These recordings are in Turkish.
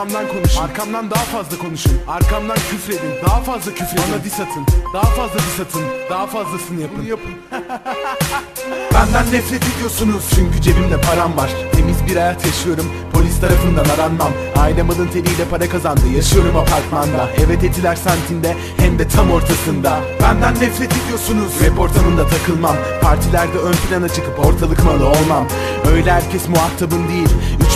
Arkamdan konuşun. Arkamdan daha fazla konuşun. Arkamdan küfredin. Daha fazla küfredin. Bana dis atın. Daha fazla dis atın. Daha fazlasını yapın. Bunu yapın. Benden nefret ediyorsunuz. Çünkü cebimde param var. Temiz bir hayat yaşıyorum. Polis tarafından aranmam. Ailem alın teriyle para kazandı. Yaşıyorum apartmanda. Evet etiler sentinde hem de tam ortasında. Benden nefret ediyorsunuz. Rap ortamında takılmam. Partilerde ön plana çıkıp ortalık malı olmam. Öyle herkes muhatabım değil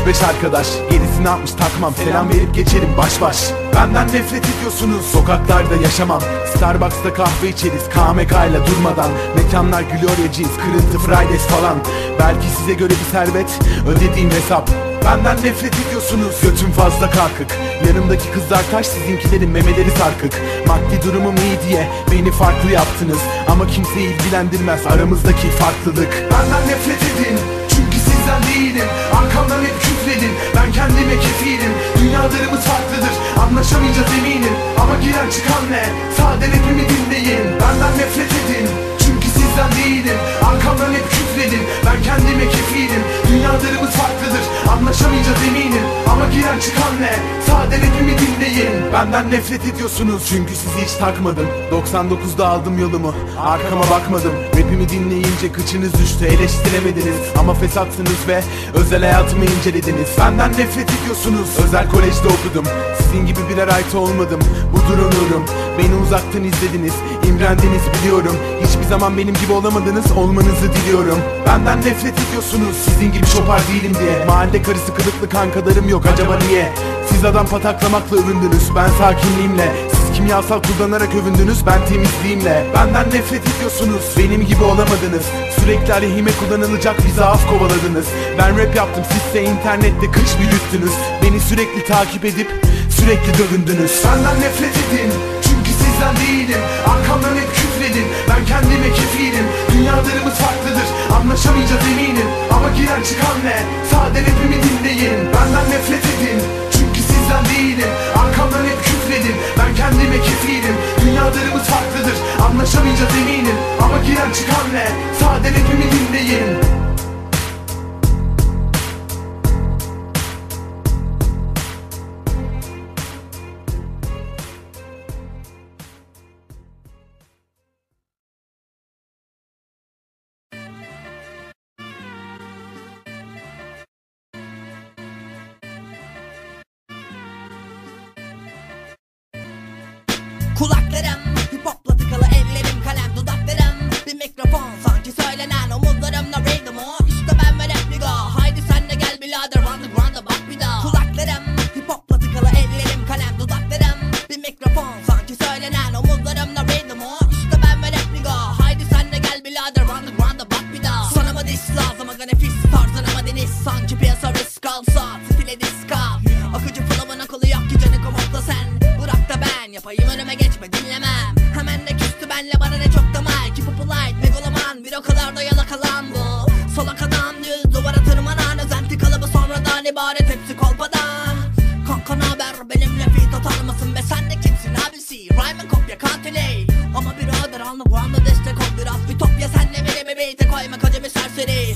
3-5 arkadaş gerisini atmış takmam. Selam verip geçerim baş baş. Benden nefret ediyorsunuz sokaklarda yaşamam. Starbucks'ta kahve içeriz KMK ile durmadan. Mekanlar gülüyor ya jeans kırıntı Fridays falan. Belki size göre bir servet ödediğim hesap. Benden nefret ediyorsunuz Götüm fazla kalkık. Yanımdaki kızlar taş sizinkilerin memeleri sarkık. Maddi durumum iyi diye beni farklı yaptınız. Ama kimseyi ilgilendirmez aramızdaki farklılık. Benden nefret edin sizden değilim. Arkamdan hep küfredin. Ben kendime kefilim. Dünyalarımız farklıdır. Anlaşamayacağız eminim. Ama giren çıkan ne? Sade rapimi dinleyin. Benden nefret edin. Çünkü sizden değilim. Arkamdan hep küfredin. Ben kendime kefilim. Dünyalarımız farklıdır. Anlaşamayacağız eminim Ama giren çıkan ne? Sade rapimi dinleyin? Benden nefret ediyorsunuz Çünkü sizi hiç takmadım. 99'da aldım yolumu Arkama bakmadım. Rapimi dinleyince kıçınız düştü Eleştiremediniz. Ama fesatsınız ve özel hayatımı incelediniz. Benden nefret ediyorsunuz. Özel kolejde okudum. Sizin gibi birer ayta olmadım. Budur onurum Beni uzaktan izlediniz. İmrendiniz biliyorum. Hiçbir zaman benim gibi olamadınız. Olmanızı diliyorum. Benden nefret ediyorsunuz. Sizin gibi şopar değilim diye. Mahalle karısı kılıklı kankalarım yok acaba niye? Siz adam pataklamakla övündünüz. Ben sakinliğimle Siz kimyasal kullanarak övündünüz. Ben temizliğimle. Benden nefret ediyorsunuz. Benim gibi olamadınız. Sürekli aleyhime kullanılacak bir zaaf kovaladınız. Ben rap yaptım sizse internette kış büyüttünüz. Beni sürekli takip edip sürekli dövündünüz. Benden nefret edin çünkü sizden değilim. Arkamdan hep küfredin. Ben kendime kefilim Dünyalarımız farklıdır. Anlaşamayacağız eminim. Ama giren çıkan ne? Sade rapimi dinleyin. Benden nefret edin. Çünkü sizden değilim. Arkamdan hep küfredin. Ben kendime kefilim. Dünyalarımız farklıdır. Anlaşamayacağız eminim. Ama giren çıkan ne? Sade rapimi dinleyin geçme dinlemem. Hemen de küstü benle bana ne çok da mal. Keep up polite megaloman bir o kadar da yalakalan bu. Solak adam düz duvara tırmanan. Özenti kalıbı sonradan ibaret hepsi kolpadan. Kanka naber benimle feat atar mısın be? Sen de kimsin abisi? Rhyme'ın kopya katili Ama birader underground'a destek ol. Biraz Bir topya senle verimi beyti koyma kocamı serseri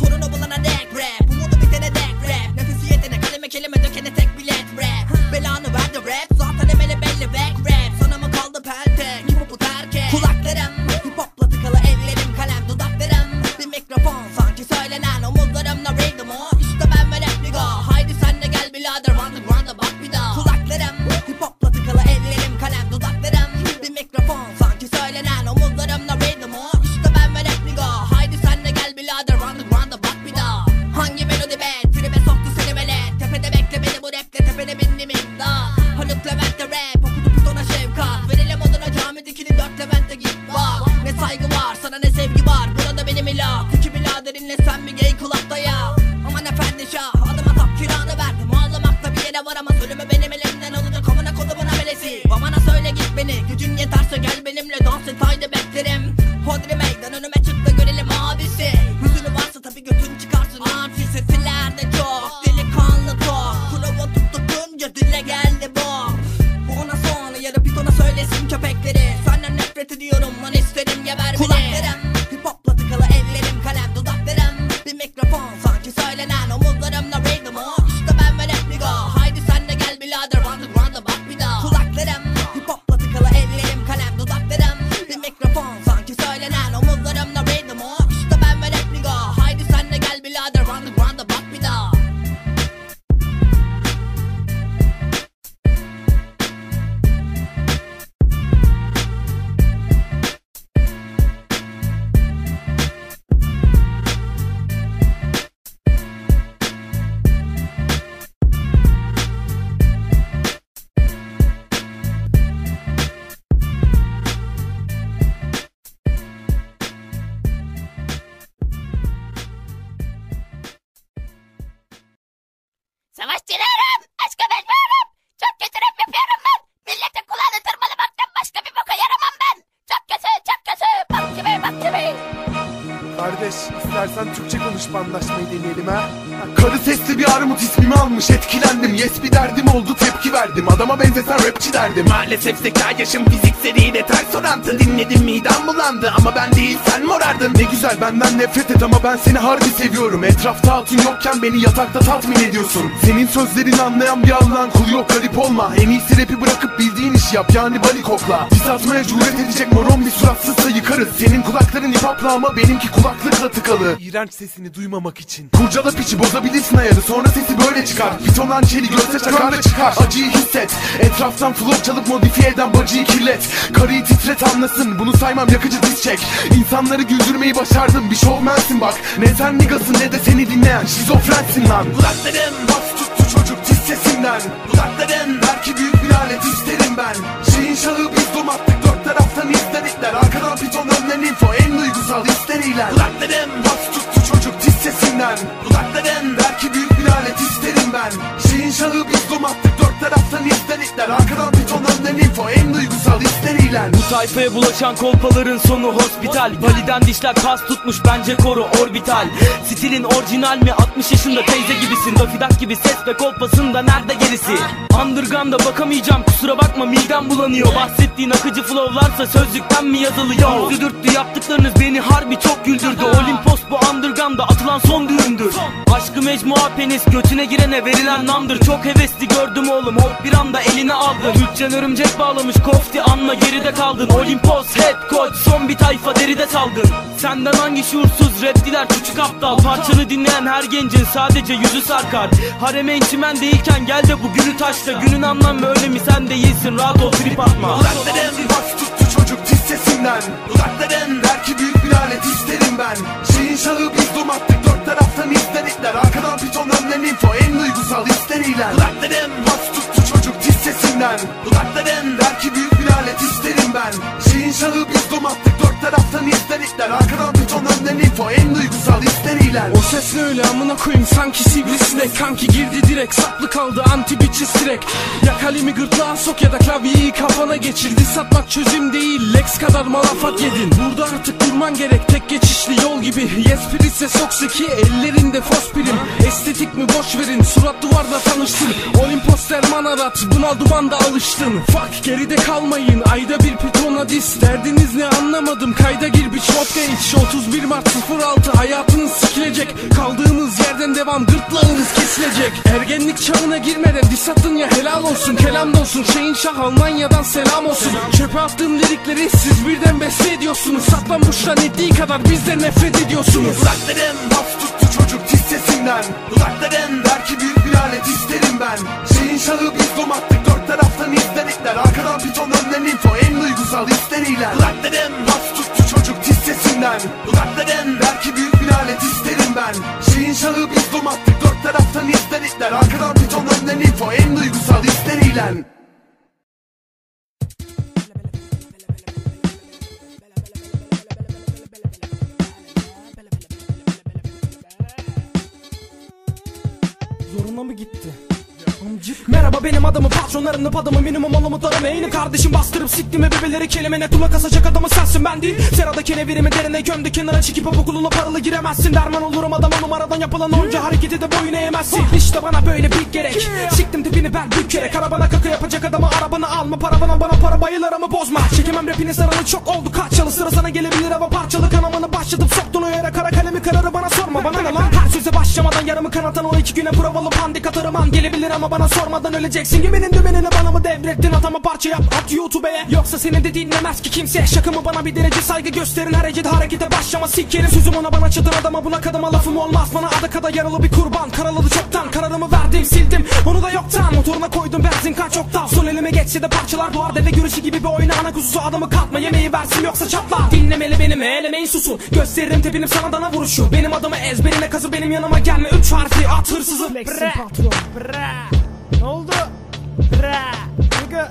Maalesef zeka yaşım fizikseliyle ters orantı Dinledim midem bulandı ama ben değil sen morardın. Ne güzel benden nefret et ama ben seni harbi seviyorum. Etrafta hatun yokken beni yatakta tatmin ediyorsun. Senin sözlerini anlayan bir Allah'ın kulu yok garip olma. En iyisi rapi bırakıp bildiğin işi yap. Yani bali kokla. Diz atmaya cüret edecek moron bir suratsızsa yıkarız. Senin kulakların ipapla ama benimki kulaklıkla tıkalı. İğrenç sesini duymamak için. Kurcala piçi bozabilirsin ayarı. Sonra sesi böyle çıkar. Piton hançeri göğse çakar çıkar. Acıyı hisset. Etraftan flow çalıp modifiye eden bacıyı kirlet. Karıyı titret anlasın. Bunu saymam yakıcı diz çek. İnsanları güldürmeyi başardım. Bir şovmensin bak. Ne sen nigasın ne de seni dinleyen şizofrensin lan. Kulaklarım bas tuttu çocuk sesinden. Kulakların belki büyük bir alet isterim ben. Şeyin şahı biz domattık dört taraftan izledikler Arkadan piton önden info en duygusal histeriyle Kulaklarım bas tuttu çocuk sesinden. Kulakların belki büyük bir alet isterim ben. Şeyin şahı biz domattık dört taraftan izledikler Arkadan piton önden info en duygusal histeriyle Bu tayfaya bulaşan kolpaların sonu hospital. Validen dişler kas tutmuş bence koru orbital. Stilin orijinal mi? 60 yaşında teyze gibisin. Dafidak gibi ses ve kolpasında nerede gerisi? Underground'a bakamayacağım kusura bakma midem bulanıyor. Bahsettiğin akıcı flowlarsa sözlükten mi yazılıyor? Düdürttü yaptıklarınız beni harbi çok güldürdü. Olimpos bu underground'a atılan son düğümdür Aşkı mecmua penis götüne girene verilen namdır. Çok hevesli gördüm oğlum hop bir anda eline aldın. Hüccen örümcek bağlamış kofti anla geride kaldın. Olimpos head coach son bir tayfa deride salgın Senden hangi şuursuz raptiler küçük aptal? Parçanı dinleyen her gencin sadece yüzü sarkar. Hareme çimen değilken gel de bu günü taşla. Günün anlam ve önemi sen değilsin rahat ol trip atma. Kulaklarım sesinden. Kulakların belki büyük bir alet isterim ben. Şeyin şahı biz domattık dört taraftan izledikler Arkadan piton önden info en duygusal histeriyle Kulaklarım bas tuttu çocuk tiz sesinden. Kulakların belki büyük bir alet isterim ben. Şeyin şahı biz domattık dört taraftan izledikler Arkadan piton önden info en duygusal histeriyle O ses ne öyle amına koyayım? Sanki sivrisinek Kanki girdi direkt. Saplı kaldı anti bitches direkt Ya kalemi gırtlağa sok ya da klavyeyi kafana geçir Diss atmak çözüm değil Lex kadar malafat yedin. Burada artık durman gerek tek geçişli yol gibi. Yes ise sokseki ellerinde fos prim Estetik mi boş verin surat duvarda tanıştın Olimpos derman arat buna dumanda alıştın. Fuck geride kalmayın ayda bir pitona dis Derdiniz ne anlamadım. Kayda gir bir vodka iç 31 Mart 06 hayatınız sikilecek. Kaldığınız yerden devam. Gırtlağınız kesilecek. Ergenlik çağına girmeden dis attın ya helal olsun. Kelam dolsun. Şeyin şah Almanya'dan selam olsun. Çöpe attığım lirikleri siz birden beste ediyorsunuz. Saklanmışlar ettiği kadar bizden nefret ediyorsunuz. Kulaklarım bas tuttu çocuk tiz sesinden. Kulakların belki bir alet isterim ben. Şeyin şahı biz domattık dört taraftan izledikler. Arkadan piton önden info en duygusal histeriyle Kulaklarım bas tuttu çocuk tiz sesinden. Kulakların belki büyük bir alet isterim ben. Şeyin şahı biz domattık dört taraftan izledikler. Arkadan piton önden info en duygusal histeriyle Zoruna mı gitti? Amcık. Merhaba benim adamı patronlarımla adamı minimum alımıtlarım Eğini kardeşim bastırıp siktim bebeleri kelimene kulak asacak adamı sensin. Ben değil Serada kenevirimi derine gömdü. Kenara çekip okuluna paralı giremezsin. Derman olurum adama numaradan yapılan onca hareketi de boyun eğemezsin İşte bana böyle bir gerek. Siktim tipini ben bir kere. Karabana kaka yapacak adamı arabanı alma. Para bana bana para bayılarımı bozma. Çekemem rapini saralı çok oldu. Kaç yalı sıra sana gelebilir ama parçalı kanamanı başlatıp soktun. O yere kara kalemi kararı bana sorma. Bana ne lan? Her söze başlamadan yarımı kanatan o iki güne provalı pandik atarım. An Gelebilir ama bana sormadan öleceksin. Geminin dümenini bana mı devrettin? Atama parça yap at YouTube'e. Yoksa seni de dinlemez ki kimse. Şakamı bana bir derece saygı gösterin. Hareket harekete başlama sikerim. Sözüm ona bana çıtır adama buna kadıma lafım olmaz. Bana adı kadar yaralı bir kurban. Karaladı çoktan Kararımı verdim sildim. Onu da yoktan Motoruna koydum benzin kaç oktav. Sol elime geçse de parçalar doğar. Deve görüşü gibi bir oyna Ana kuzusu adamı katma yemeği versin. Yoksa çatla. Dinlemeli benim elemeyin susun. Gösteririm tepinim sana dana vuruşu. Benim adımı ezberine kazı benim yanıma gelme. Üç harfli at hırsızı. Flexin patron. Bra. Ne oldu? Bra. Nigga.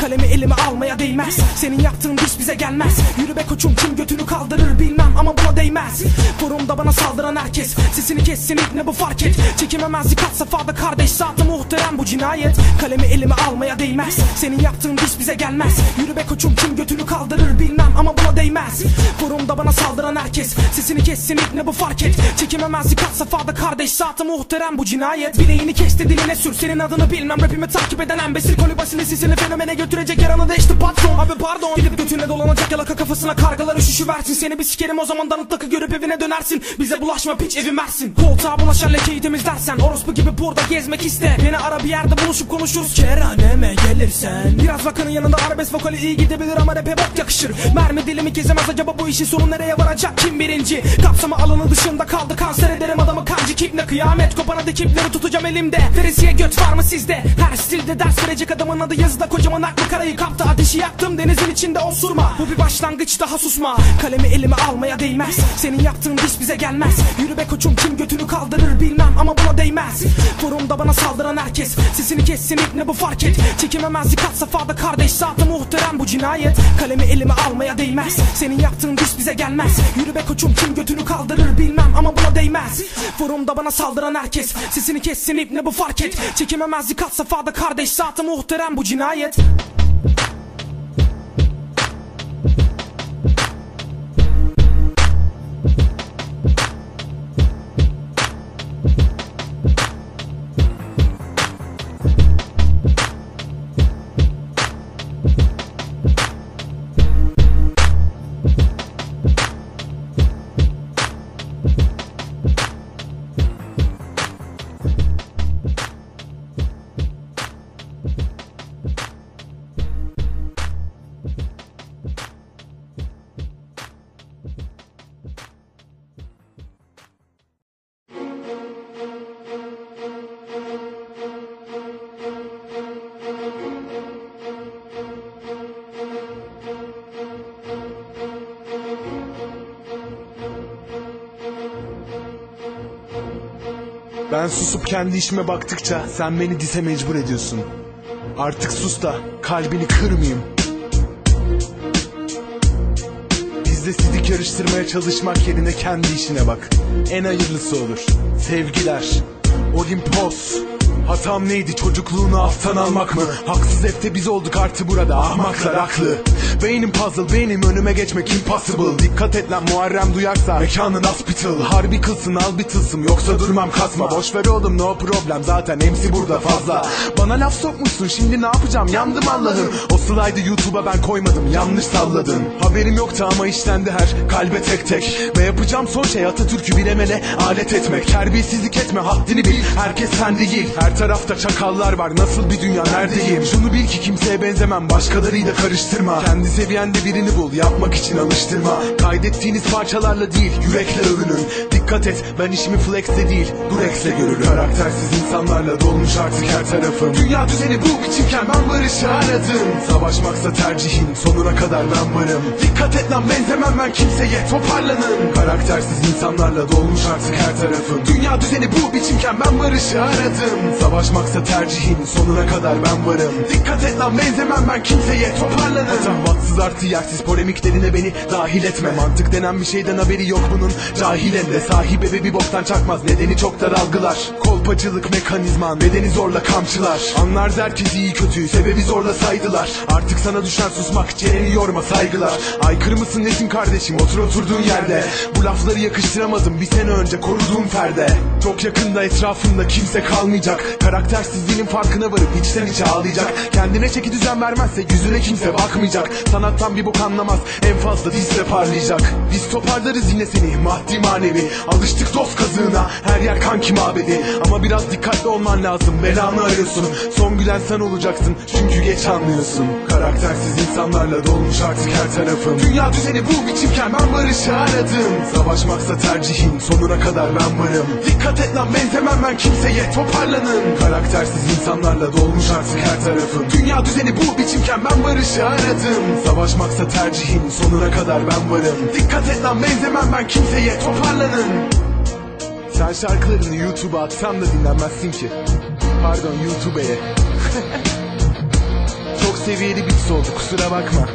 Kalemi elime almaya değmez. Senin yaptığın iş bize gelmez. Yürü be koçum kim götünü kaldırır bilmem ama buna değmez. Forumda bana saldıran herkes Sesini kessin ne bu fark et? Çekememezlik kat safhada kardeş Zaten muhterem bu cinayet. Kalemi elime almaya değmez. Senin yaptığın iş bize gelmez. Yürü be koçum kim götünü kaldırır bilmem ama buna değmez. Forumda bana saldıran herkes Sesini kessin ne bu fark et? Çekememezlik kat safhada kardeş Zaten muhterem bu cinayet. Bileğini kesti diline sür. Senin adını bilmem Rapimi takip eden embesil Kolibasını sesini fenomene götürecek yaranı değişti patron. Abi pardon Gidip götüne dolanacak yalaka kafasına kargalar üşüşü versin. Seni bir sikerim o zaman danıtlıkı görüp evine dönersin. Bize bulaşma piç evi mersin. Koltuğa bulaşan lekeyi temizlersen Orospu gibi burada gezmek iste. Beni ara bir yerde buluşup konuşuruz. Kerhaneme gelirsen. Biraz vakanın yanında arabesk vokali iyi gidebilir ama rap'e bok yakışır. Mermi dilimi kezemez acaba bu işin sonu nereye varacak? Kim birinci? Kapsama alanı dışında kaldı kanser ederim adamı kancı kiple Kıyamet kopana dikipleri tutacağım elimde. Veresiye göt var mı sizde? Her stilde ders verecek adamın adı yazıda kocaman aklı karayı kaptı. Ateşi yaktım denizin içinde osurma. Bu bir başlangıç daha susma. Kalemi elime almaya değmez. Senin yaptığın iş bize gelmez. Yürü be koçum kim götünü kaldırır bilmem ama buna değmez. Forumda bana saldıran herkes Sesini kessin ne bu fark et? Çekememezlik kat safhada kardeş Zaten muhterem bu cinayet. Kalemi elime almaya değmez. Senin yaptığın iş bize gelmez. Yürü be koçum kim götünü kaldırır bilmem ama buna değmez. Forumda bana saldıran herkes Sesini kessin ne bu fark et? Çekememezlik kat safhada kardeş Zaten muhterem bu cinayet Ben susup kendi işime baktıkça sen beni dise mecbur ediyorsun. Artık sus da kalbini kırmayayım. Bizde sizi karıştırmaya çalışmak yerine kendi işine bak. En hayırlısı olur. Sevgiler. Olimpos. Hatam neydi çocukluğunu aftan almak mı? Haksız hep biz olduk artı burada ahmaklar haklı Beynim puzzle beynim önüme geçmek impossible. Dikkat et lan Muharrem duyarsa mekanın hospital. Harbi kılsın al bir tılsım yoksa durmam kasma. Boş ver oğlum no problem zaten MC burada fazla. Bana laf sokmuşsun şimdi ne yapacağım? Yandım Allah'ım. O slide'ı YouTube'a ben koymadım yanlış salladın. Haberim yoktu ama işlendi her kalbe tek tek. Ve yapacağım son şey Atatürk'ü bir emele alet etmek. Terbiyesizlik etme haddini bil herkes sen değil. Her tarafta çakallar var nasıl bir dünya neredeyim? Şunu bil ki kimseye benzemem başkalarıyla karıştırma. Kendi seviyende birini bul yapmak için alıştırma. Kaydettiğiniz parçalarla değil yürekle övünün. Dikkat et ben işimi flexle değil durexle görürüm. Karaktersiz insanlarla dolmuş artık her tarafım. Dünya düzeni bu biçimken ben barışı aradım. Savaşmaksa tercihin sonuna kadar ben varım. Dikkat et lan benzemem ben kimseye toparlanın. Karaktersiz insanlarla dolmuş artık her tarafım. Dünya düzeni bu biçimken ben barışı aradım. Savaşmaksa tercihin sonuna kadar ben varım. Dikkat et lan benzemem ben kimseye toparlanın. Hatam batsız artı yersiz polemiklerine beni dahil etme. Mantık denen bir şeyden haberi yok bunun. Cahilen de Sahip eve bir boktan çakmaz. Nedeni çok dar algılar Kolpacılık mekanizman bedeni zorla kamçılar. Anlar herkes iyi kötüyü sebebi zorla saydılar. Artık sana düşen susmak çeneni yorma saygılar. Aykırı mısın nesin kardeşim? Otur oturduğun yerde. Bu lafları yakıştıramadım bir sene önce koruduğum ferde Çok yakında etrafında kimse kalmayacak. Karaktersizliğinin farkına varıp içten içe ağlayacak. Kendine çeki düzen vermezse yüzüne kimse bakmayacak. Sanattan bir bok anlamaz en fazla dizle parlayacak. Biz toparlarız yine seni maddi manevi. Alıştık dost kazığına her yer kanki mabedi Ama biraz dikkatli olman lazım belanı arıyorsun. Son gülen sen olacaksın çünkü geç anlıyorsun. Karaktersiz insanlarla dolmuş artık her tarafım. Dünya düzeni bu biçimken ben barışı aradım. Savaşmaksa tercihin sonuna kadar ben varım. Dikkat et lan benzemem ben kimseye toparlanın. Karaktersiz insanlarla dolmuş artık her tarafım Dünya düzeni bu biçimken ben barışı aradım. Savaşmaksa tercihin sonuna kadar ben varım. Dikkat et lan benzemem ben kimseye toparlanın. Sen şarkılarını YouTube'a atsan da dinlenmezsin ki. Pardon YouTube'ye seviyeli bir oldu kusura bakma.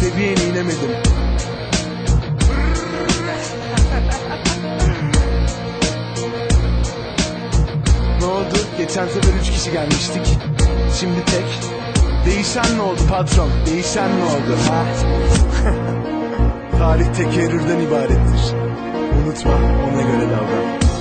Seviyene inemedim Geçen sefer üç kişi gelmiştik. Şimdi tek. Değişen ne oldu patron? Değişen ne oldu? Ha? Tarih tekerrürden ibarettir. Unutma, ona göre davran.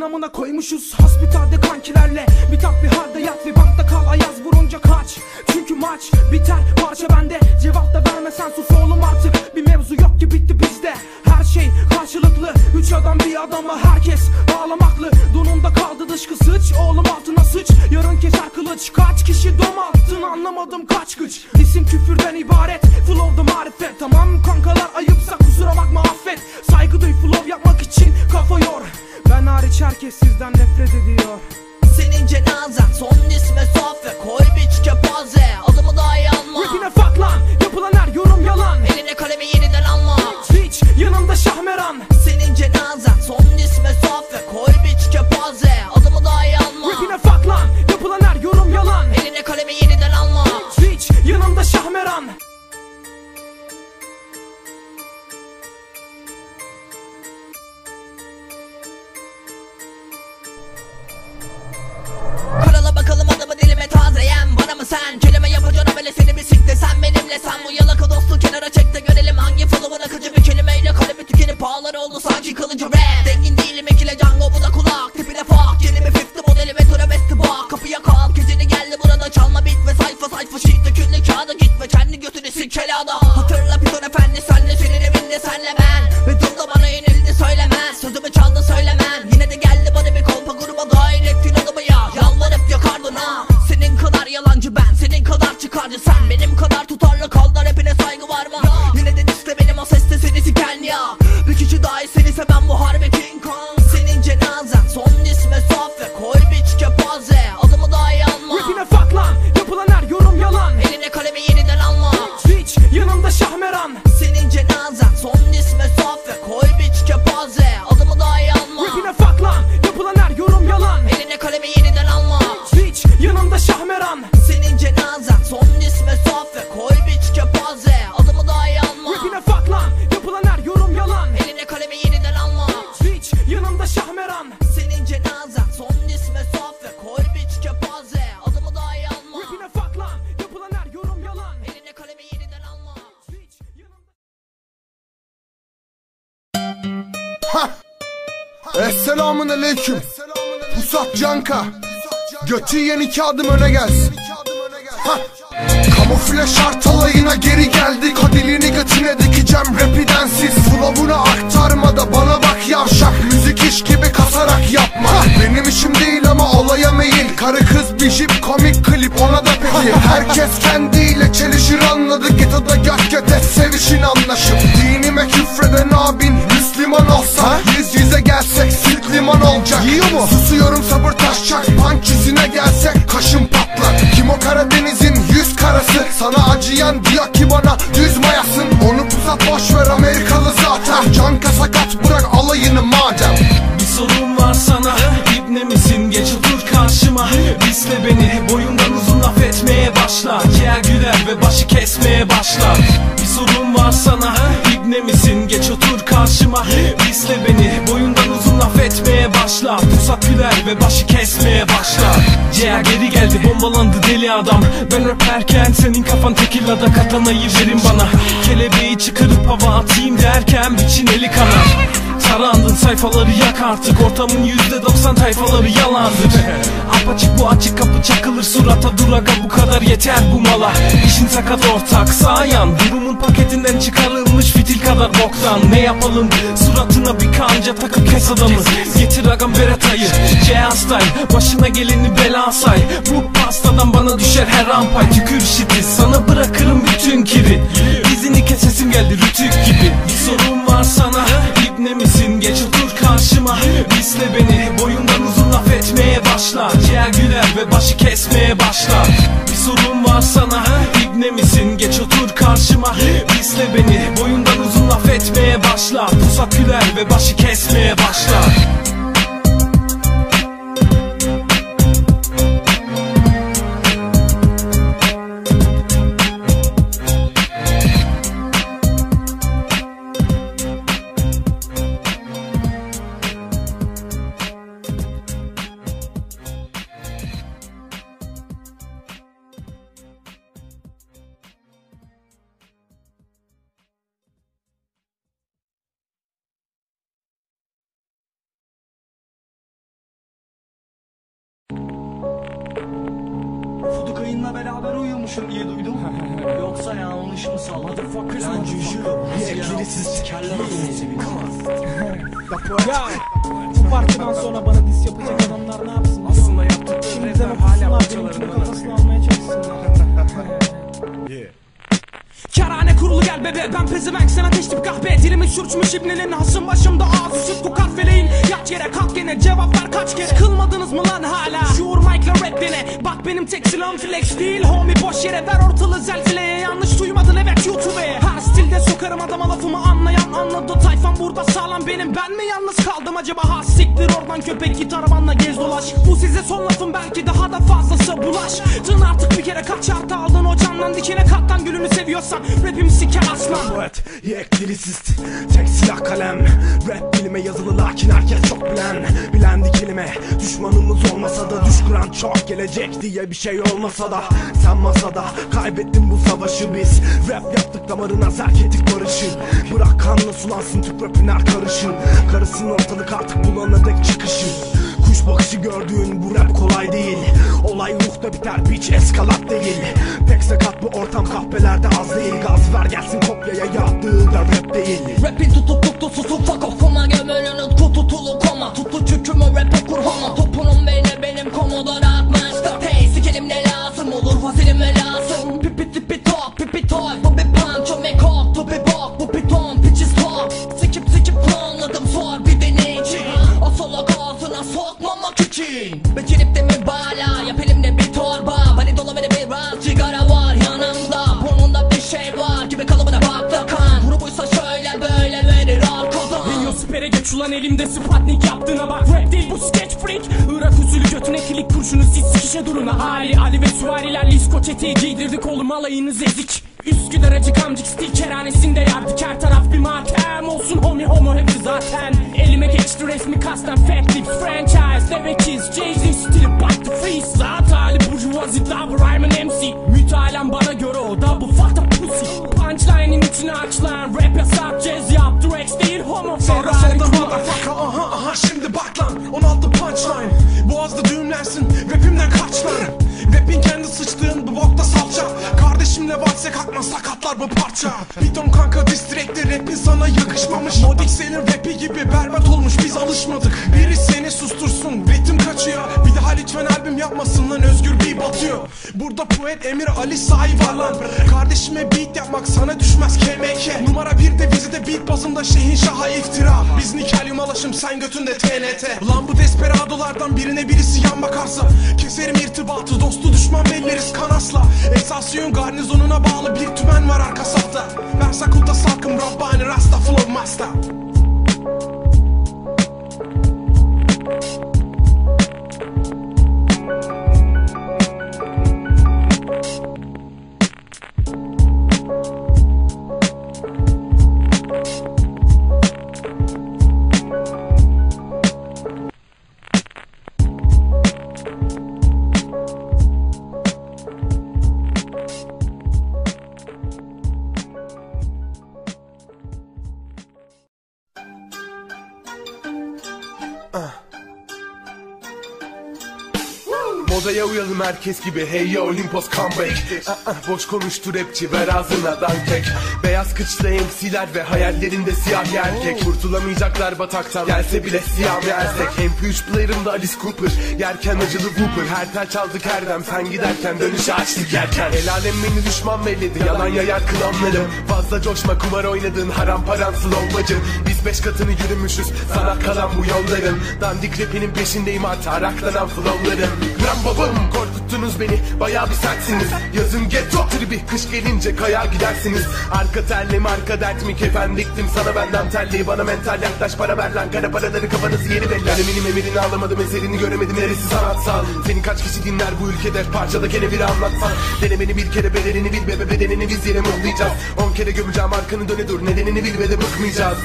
Amına koymuşuz. Hasbitalde kankilerle. Bir tat bir halde yat bir bankta kal. Ayaz vurunca kaç. Çünkü maç biter parça bende. Cevap da vermesen sus oğlum artık. Bir mevzu yok ki bitti bizde. Her şey karşılıklı. Üç adam bir adama herkes ağlamaklı Donunda kaldı dışkı sıç. Oğlum altına sıç. Yarın keser kılıç. Kaç kişi dom attın? Anlamadım kaç güç. İsim küfürden ibaret. Flow'da marifet. Tamam kankalar ayıpsa kusura bakma affet. Saygı duy flow yapmak için kafa yor hariç herkes sizden nefret ediyor. Senin cenazen son isme sofya Koy biç kepaze. Adımı dahi alma Rapine fuck lan. Yapılan her yorum yalan. Eline kalemi yeniden alma. Hiç yanımda şahmeran. Senin cenazen son isme sofya Koy biç kepaze sen? Kelime yapacağına böyle seni bir sik sen benimle sen Bu yalaka dostu kenara çek de görelim hangi flow'un akıcı bir kelimeyle kalemi tükenip pahalar oldu sanki kılıcı. Rap. Zengin değilim ikile Django bu da kulak. Tipine fuck. Bir fifty modeli ve travesti bak. Kapıya kalk geceni geldi burada çalma bit ve sayfa sayfa. Shit Döküldü kağıda git ve kendi götünü sil kelada Hatırla piton efendi senle senin evinde senle ben. Ve dur da bana yenildi söylemez Sözümü çaldı söylemem iki adım öne gelsin. Ha. Kamufle şart alayına geri geldik. O dilini götüne dikeceğim rapi densiz Flow'unu aktarmada bana bak yavşak. Müzik iş gibi kasarak yapma. Benim işim değil ama olaya meyil. Karı kız bir jip komik klip ona da peki Herkes kendiyle çelişir anladı Geto'da göt göte sevişin anlaşıp. Dinime küfreden abin Müslüman olsa Yüz yüze gelsek süt liman olacak. Yiyor mu? Susuyorum sabır taşacak. Yüzüne Acıyan diyor ki bana düz mayasın. Onu pusat boş ver Amerikalı zaten. Can sakat bırak alayını madem. Bir sorun var sana İbne misin? Geç otur karşıma Disle beni boyundan uzun laf etmeye başla. Yer güler ve başı kesmeye başla. Bir sorun var sana İbne misin? Geç otur karşıma başla. Pusat güler ve başı kesmeye başla. Ciğer geri geldi bombalandı deli adam. Ben raperken senin kafan tekillada katanayı verin bana. Kelebeği çıkarıp hava atayım derken biçin eli kanar Tarandın sayfaları yak artık. Ortamın yüzde doksan tayfaları yalandır. Apaçık bu açık kapı çakılır surata duraga bu kadar yeter bu mala. İşin sakat ortak sağ yan. Durumun paketinden çıkarılmış fitil kadar boktan. Ne yapalım? Suratına bir kanca takıp kes adamı. Getir agam beretayı C style başına geleni bela say. Bu pastadan bana düşer her rampay Tükür şiti sana bırakırım bütün kiri. Dizini kesesim geldi rütük gibi. Bir sorun var sana İbne misin? Geç otur karşıma. Disle beni. Boyundan uzun laf etmeye başlar Ciğer güler ve başı kesmeye başlar Bir sorun var sana. İbne misin? Geç otur karşıma. İzle beni. Boyundan uzun laf etmeye başlar Pusat güler ve başı kesmeye başlar Fudukayınla beraber uyumuşum diye duydum. Yoksa yanlış mı salladım? Motherfuckers, Lan cücü. Reaktörü siz Kelle adamı Ya bu partiden sonra bana diss yapacak adamlar ne yapsın? Aslında yaptıkları de hala parçalarında kafasını almaya çalışsınlar. Kerane kurulu gel bebe ben pezevenk. Sen ateş tip kahve Dilimi sürçmüş ibnenin hasım başımda ağzı süt bu kahveleyin Yat yere kalk gene cevap ver kaç kere. Sıkılmadınız mı lan hala? Şuur mic'la rap dene. Bak benim tek silahım flex değil homie boş yere. Ver ortalığı zelzeleye yanlış duymadın evet YouTube'e Her stilde sokarım adama lafımı anlayan. Anladı Tayfam burada sağlam benim. Ben mi yalnız kaldım acaba? Ha siktir oradan köpek git arabanla gez dolaş. Bu size son lafım belki daha da fazlası bulaş. Tın artık bir kere kaç artı aldın o candan dikine kattan gülünü seviyorsan. Rapimi siker aslan. Evet, yek liricist Tek silah kalem. Rap dilime yazılı lakin herkes çok bilen. Bilendi kelime Düşmanımız olmasa da Düşküren çok gelecek diye bir şey olmasa da Sen masada kaybettin bu savaşı biz. Rap yaptık damarına zerk ettik barışı Bırak kanla sulansın tüp rapin her karışın Karısın ortalık artık bulana dek çıkışı Kuş bakışı gördüğün bu rap kolay değil. Olay ruhta biter biç eskalat değil. Pek sakat bu ortam kahvelerde az değil. Gaz ver gelsin kopyaya yaptığı da rap değil. Rapin tutup tuttu susu fuck off Koma gömülünün kututulu koma. Tuttu çükümü rap'e benim komoda atmıştı Hey sikelim ne lazım? Olur fazilim ne lazım? Pipi tipi top pipi toy Bu bir panço me kok bir bok. Bu piton pitches top Sikip sikip planladım sor bir deneyici O solak ağzına sokmamak için. Becerip de mübalağa Yap elimde bir torba. Beni dolu ve de biraz sigara var yanımda. Burnunda bir şey var gibi kalıbına baktı kan. Grubuysa şöyle böyle verir arkadan Ringo sipere geç ulan elimde Sputnik yaptığına bak. Rap değil bu sketch freak. Irak sikişe duruna Ali Ali ve süvariler Lisko çeteyi giydirdik oğlum alayınız ezik. Üsküdar acı kamcık stil kerhanesinde yardık her taraf bir matem. Olsun homie homo hepsi zaten. Elime geçti resmi kasten Fat Lips franchise. Devekiz Jay-Z stili baktı freeze. Zat hali burjuvazi double rhyme'ın MC Mütalen bana göre o double fucked up pussy. Punchline'in içine aç lan Rap yasak jazz Drex değil homo Ferrari motherfucker aha aha şimdi bak lan. 16 punchline. Boğazda düğümlensin rapimden kaç lan Rapin kendi sıçtığın Kardeşimle valse kalkma sakatlar bu parça. Piton kanka distrekte rapin sana yakışmamış. Modik senin rapi gibi berbat olmuş biz alışmadık. Biri seni sustursun ritim kaçıyor. Bir daha lütfen albüm yapmasın lan özgür bir batıyor. Burada poet Emir Ali sahi var lan. Kardeşime beat yapmak sana düşmez KMK Numara bir de vizide beat bazında şehin şaha iftira. Biz nikelyum alaşım sen götünde TNT Lan bu desperadolardan birine birisi yan bakarsa Keserim irtibatı dostu düşman belleriz kanasla. Esasyon garnizonuna bağlı bir tümen var arka safta. Ben sakulta salkım Rabbani Rasta flow master herkes gibi Hey ya Olimpos comeback. Ah, ah, Boş konuştu rapçi ver ağzına dankek Beyaz kıçlı MC'ler ve hayallerinde siyah erkek. Kurtulamayacaklar bataktan gelse bile siyah bir ersek MP3 player'ımda Alice Cooper Yerken acılı Whooper Her tel çaldık her dem sen giderken dönüşe açtık yerken. El alem beni düşman belledi Yalan yayar klanlarım Fazla coşma kumar oynadığın haram paran slowbacım Biz beş katını yürümüşüz sana kalan bu yolların. Dandik rapinin peşindeyim artık araklanan flowlarım Gram babam korkuttunuz beni bayağı bir sertsiniz. Yazın ghetto tribi kış gelince kayar gidersiniz. Arka terli mi arka dert mi? Kefen diktim sana benden terliği. Bana mental yaklaş para ver lan. Kara paraları kafanızı yeri belli. Alemin emirini alamadım eserini göremedim. Neresi sanatsal Seni kaç kişi dinler bu ülkede? Parçada kere biri anlatsan Denemeni bir kere bedelini bil. Bebe bedenini biz yere mutlayacağız. On kere gömeceğim arkanı döne dur. Nedenini bil ve de bıkmayacağız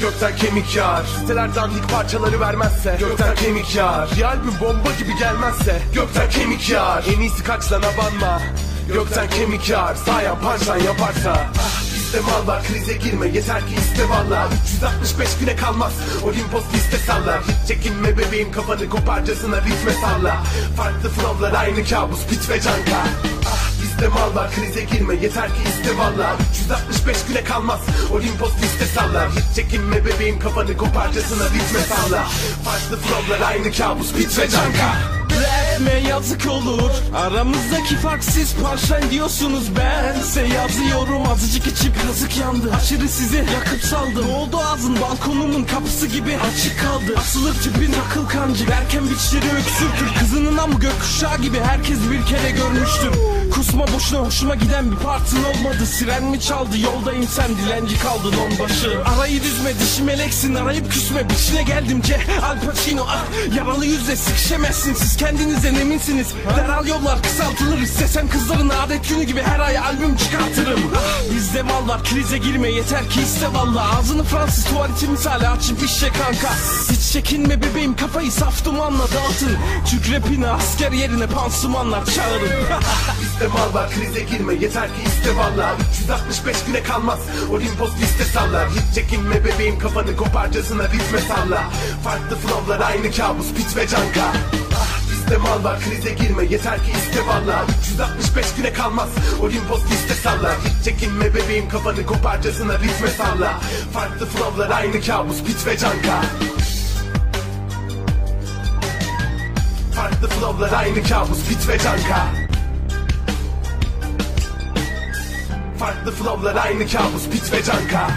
Gökten kemik yağar. Siteler dandik parçaları vermezse Gökten kemik yağar. Bir albüm bomba gibi gelmezse Gökten kemik yağar. En iyisi kaç lan abanma Gökten kemik yağar. Sayan pançan yaparsa ah, Bizde mal var krize girme. Yeter ki iste valla 365 güne kalmaz Olimpos liste sallar. Hiç çekinme bebeğim kafanı koparcasına ritme salla. Farklı flowlar aynı kabus bit ve canka Ah bizde mal krize girme yeter ki iste valla. 365 güne kalmaz Olimpos liste sallar Hiç çekinme bebeğim kafanı koparcasına ritme salla. Farklı flowlar aynı kabus bit ve canka Etme yazık olur? Aramızdaki fark siz parşen diyorsunuz. Bense yazıyorum azıcık içip yazık yandı. Aşırı sizi yakıp saldım. Oldu ağzın balkonumun kapısı gibi açık kaldı. Asılır tipin akıl kancı. Derken biçleri öksürtür. Kızının amı gökkuşağı gibi herkes bir kere görmüştür. Kusma boşuna hoşuma giden bir partın olmadı. Siren mi çaldı? Yoldayım sen dilenci kaldın onbaşı. Arayı düzme dişi meleksin. Arayıp küsme Biçine geldim. Ce Al Pacino. Ah Yaralı yüzle sıkışamazsın. Siz kendinizden eminsiniz? Deral yollar kısaltılır. İstesem kızların adet günü gibi her ay albüm çıkartırım. Bizde mal var krize girme. Yeter ki iste valla. Ağzını Fransız tuvaleti misali açıp işe kanka. Hiç çekinme bebeğim. Kafayı saf dumanla dağıtın. Türk rapine asker yerine pansumanlar çağırın. Bizde mal var krize girme. Yeter ki iste valla. 365 güne kalmaz. Olimpos liste sallar. Hiç çekinme bebeğim. Kafanı koparcasına ritme salla. Farklı flowlar aynı kabus. Bit ve canka Bizde mal var krize girme yeter ki iste valla. 365 güne kalmaz Olimpos liste sallar Hiç çekinme bebeğim kafanı koparcasına ritme salla. Farklı flowlar aynı kabus bit ve canka. Farklı flowlar aynı kabus bit ve canka. Farklı flowlar aynı kabus bit ve canka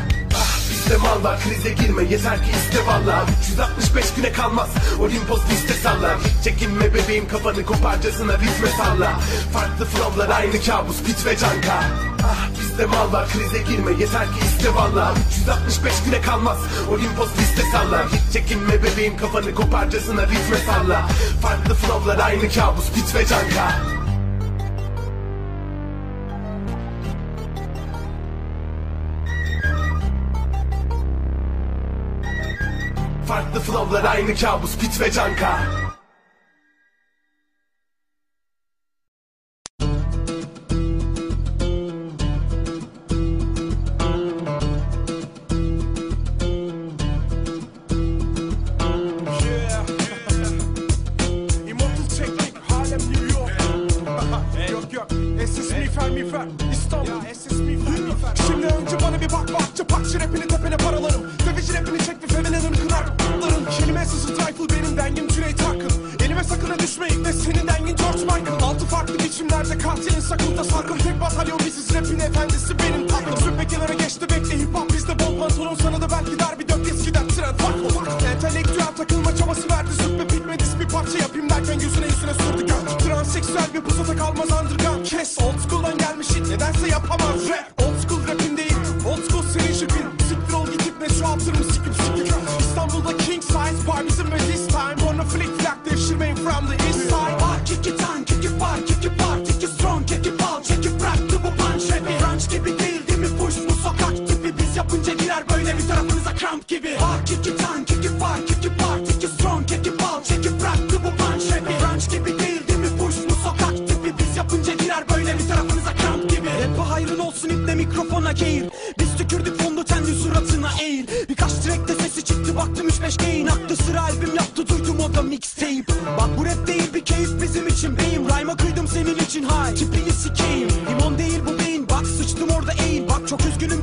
Bizde mal var krize girme yeter ki iste valla 365 güne kalmaz Olimpos liste sallar. Hiç çekinme bebeğim kafanı koparcasına ritme salla Farklı flowlar aynı kabus bit ve canka. Ah, Bizde mal var krize girme yeter ki iste valla 365 güne kalmaz Olimpos liste sallar. Hiç çekinme bebeğim kafanı koparcasına ritme salla Farklı flowlar aynı kabus bit ve canka Flowlar aynı kabus bit ve canka Dengim Cüneyt Arkın. Elime sakın düşme de senin dengin George Michael. Altı farklı biçimlerde katilin sakında sarkın. Tek batalyon biziz rapin efendisi benim tatlım. Süppe kenara geçti bekle hip hop bizde bol pantolon sana da belki der bir dört eskiden trend farklı. Entelektüel takılma çabası verdi süppe bitmedis bir parça yapayım derken yüzüne yüzüne sürdü gök. Transseksüel bir pusata kalmaz underground kes. Old school'dan gelmiş hit nedense yapamaz rap. Old school rapin değil old school senin şipin. Siktir ol gidip ne şu altır mı sikip sikip. İstanbul'da king size bar bizim ve Ranch gibi değil değil mi push bu sokak tipi. Biz yapınca girer böyle bir tarafınıza kramp gibi. İt bar kick it bar kick it strong ball kick it bıraktı bu punch rapi. Ranch gibi değil değil mi push bu sokak tipi. Biz yapınca girer böyle bir tarafınıza kramp gibi. Rap'e hayrın olsun iple mikrofona geğir. Biz tükürdük fondötenli suratına eğil. Birkaç trackte sesi çıktı baktım üç beş gain. Aklı sıra albüm yaptı duydum o da mixtape. Bak bu rap değil bir keyif bizim için içimdeyim Rhyme'a kıydım senin için hay Tipliyi sikeyim Limon değil bu çok üzgünüm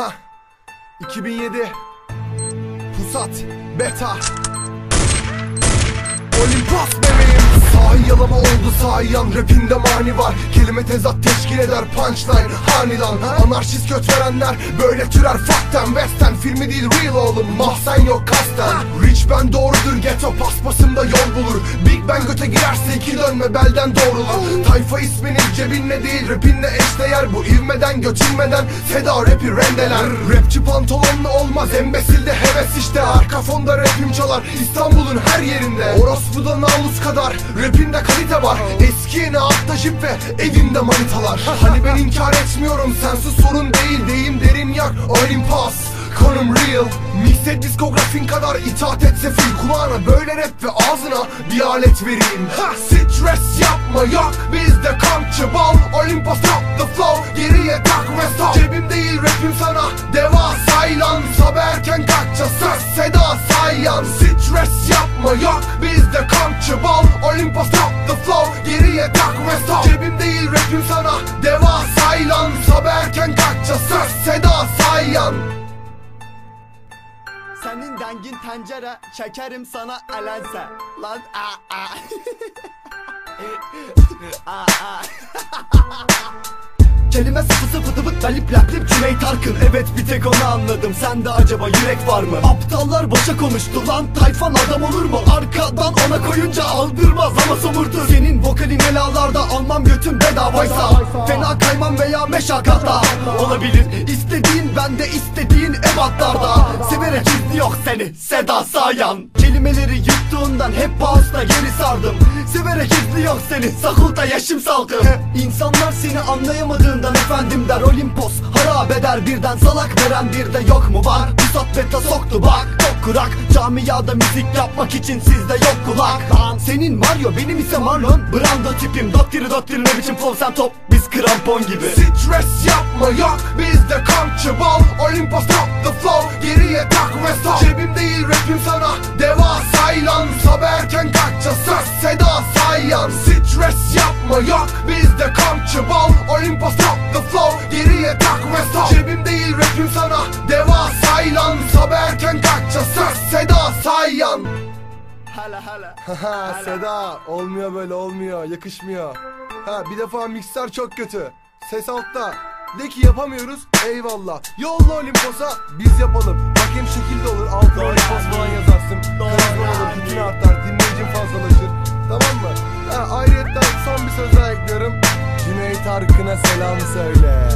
Hah 2007 Pusat Beta. Olimpos bebeğim Sahi yalama oldu sahiyan Rapinde mani var. Kelime tezat teşkil eder punchline Hanidan Anarşist göt verenler Böyle türer fakten Western. Filmi değil real oğlum Mahsen yok kasten. Rich ben doğrudur Ghetto paspasımda yol bulur. Big Bang göte girerse iki dönme belden doğrulur. Tayfa isminin cebinle değil rapinle eşdeğer. Bu ivmeden götürmeden Seda rapi rendeler. Rapçi pantolonlu olmaz embesilde heves işte. Arka fonda rapim çalar İstanbul'un her yerinde. Orospu'da namus kadar Rapinde kalite var. Eski yeni altta jip ve evimde manitalar. Hani ben inkar etmiyorum sensiz sorun değil. Deyim derin yak Olympus Konum real. Mixed diskografin kadar itaat et sefil Kulağına. Böyle rap ve ağzına bir alet vereyim. Ha, Stres yapma yok bizde kamçı bal. Olympus top the flow. Geriye tak ve stop. Cebim değil rapim sana. Devasa ilan Sabah erken kalkça söz seda sayan. Stres yapma yok bizde bal Olympus top the flow Geriye tak ve Cebim değil rapim sana. Devasa ilan Sabah erken kalkça söz seda sayan. Senin dengin tencere çekerim sana elense. Lan a a. A a Kelime sıfı sıfı tıbık ben iplendim Cüneyt Arkın. Evet bir tek onu anladım. Sende acaba yürek var mı? Aptallar boşa konuştu lan. Tayfan adam olur mu? Arkadan ona koyunca aldırmaz ama somurtur. Senin vokalin elalarda almam götüm bedavaysa. Fena kaymam veya meşakkatta Olabilir istediğin bende istediğin ebatlarda. Severek izliyor seni Seda Sayan. Kelimeleri yuttuğundan hep pausta geri sardım. Severek izliyor seni Sakulta yaşım salkım. İnsanlar seni anlayamadığından efendim der Olimpos. Harap eder birden salak veren bir de yok mu? Var. Pusat beta soktu bak kurak. Camiada müzik yapmak için sizde yok kulak. Lan senin Mario benim ise Marlon Brando tipim dottiri dottiri ne biçim flow sen top. Biz krampon gibi. Stres yapma yok bizde bal Olympus top the flow. Geriye tak ve stop. Cebim değil rapim sana. Devasa ilan Sabah erken kalkça söz seda sayan. Stres yapma yok bizde bal Olympus top the flow. Geriye tak ve sal Cebim değil rapim sana. Devasa ilan Sabah erken kalkacağız söz Seda Sayan Haha Seda olmuyor böyle olmuyor yakışmıyor. Ha bir defa mikser çok kötü. Ses altta. De ki yapamıyoruz eyvallah. Yolla Olimpos'a biz yapalım. Bak hem şekilde olur altına Olimpos falan yazarsın. Karizma olur hitin artar dinleyicin fazlalaşır. Tamam mı? Ha, ayrıyetten son bir söz daha ekliyorum. Cüneyt Arkın'a selam söyle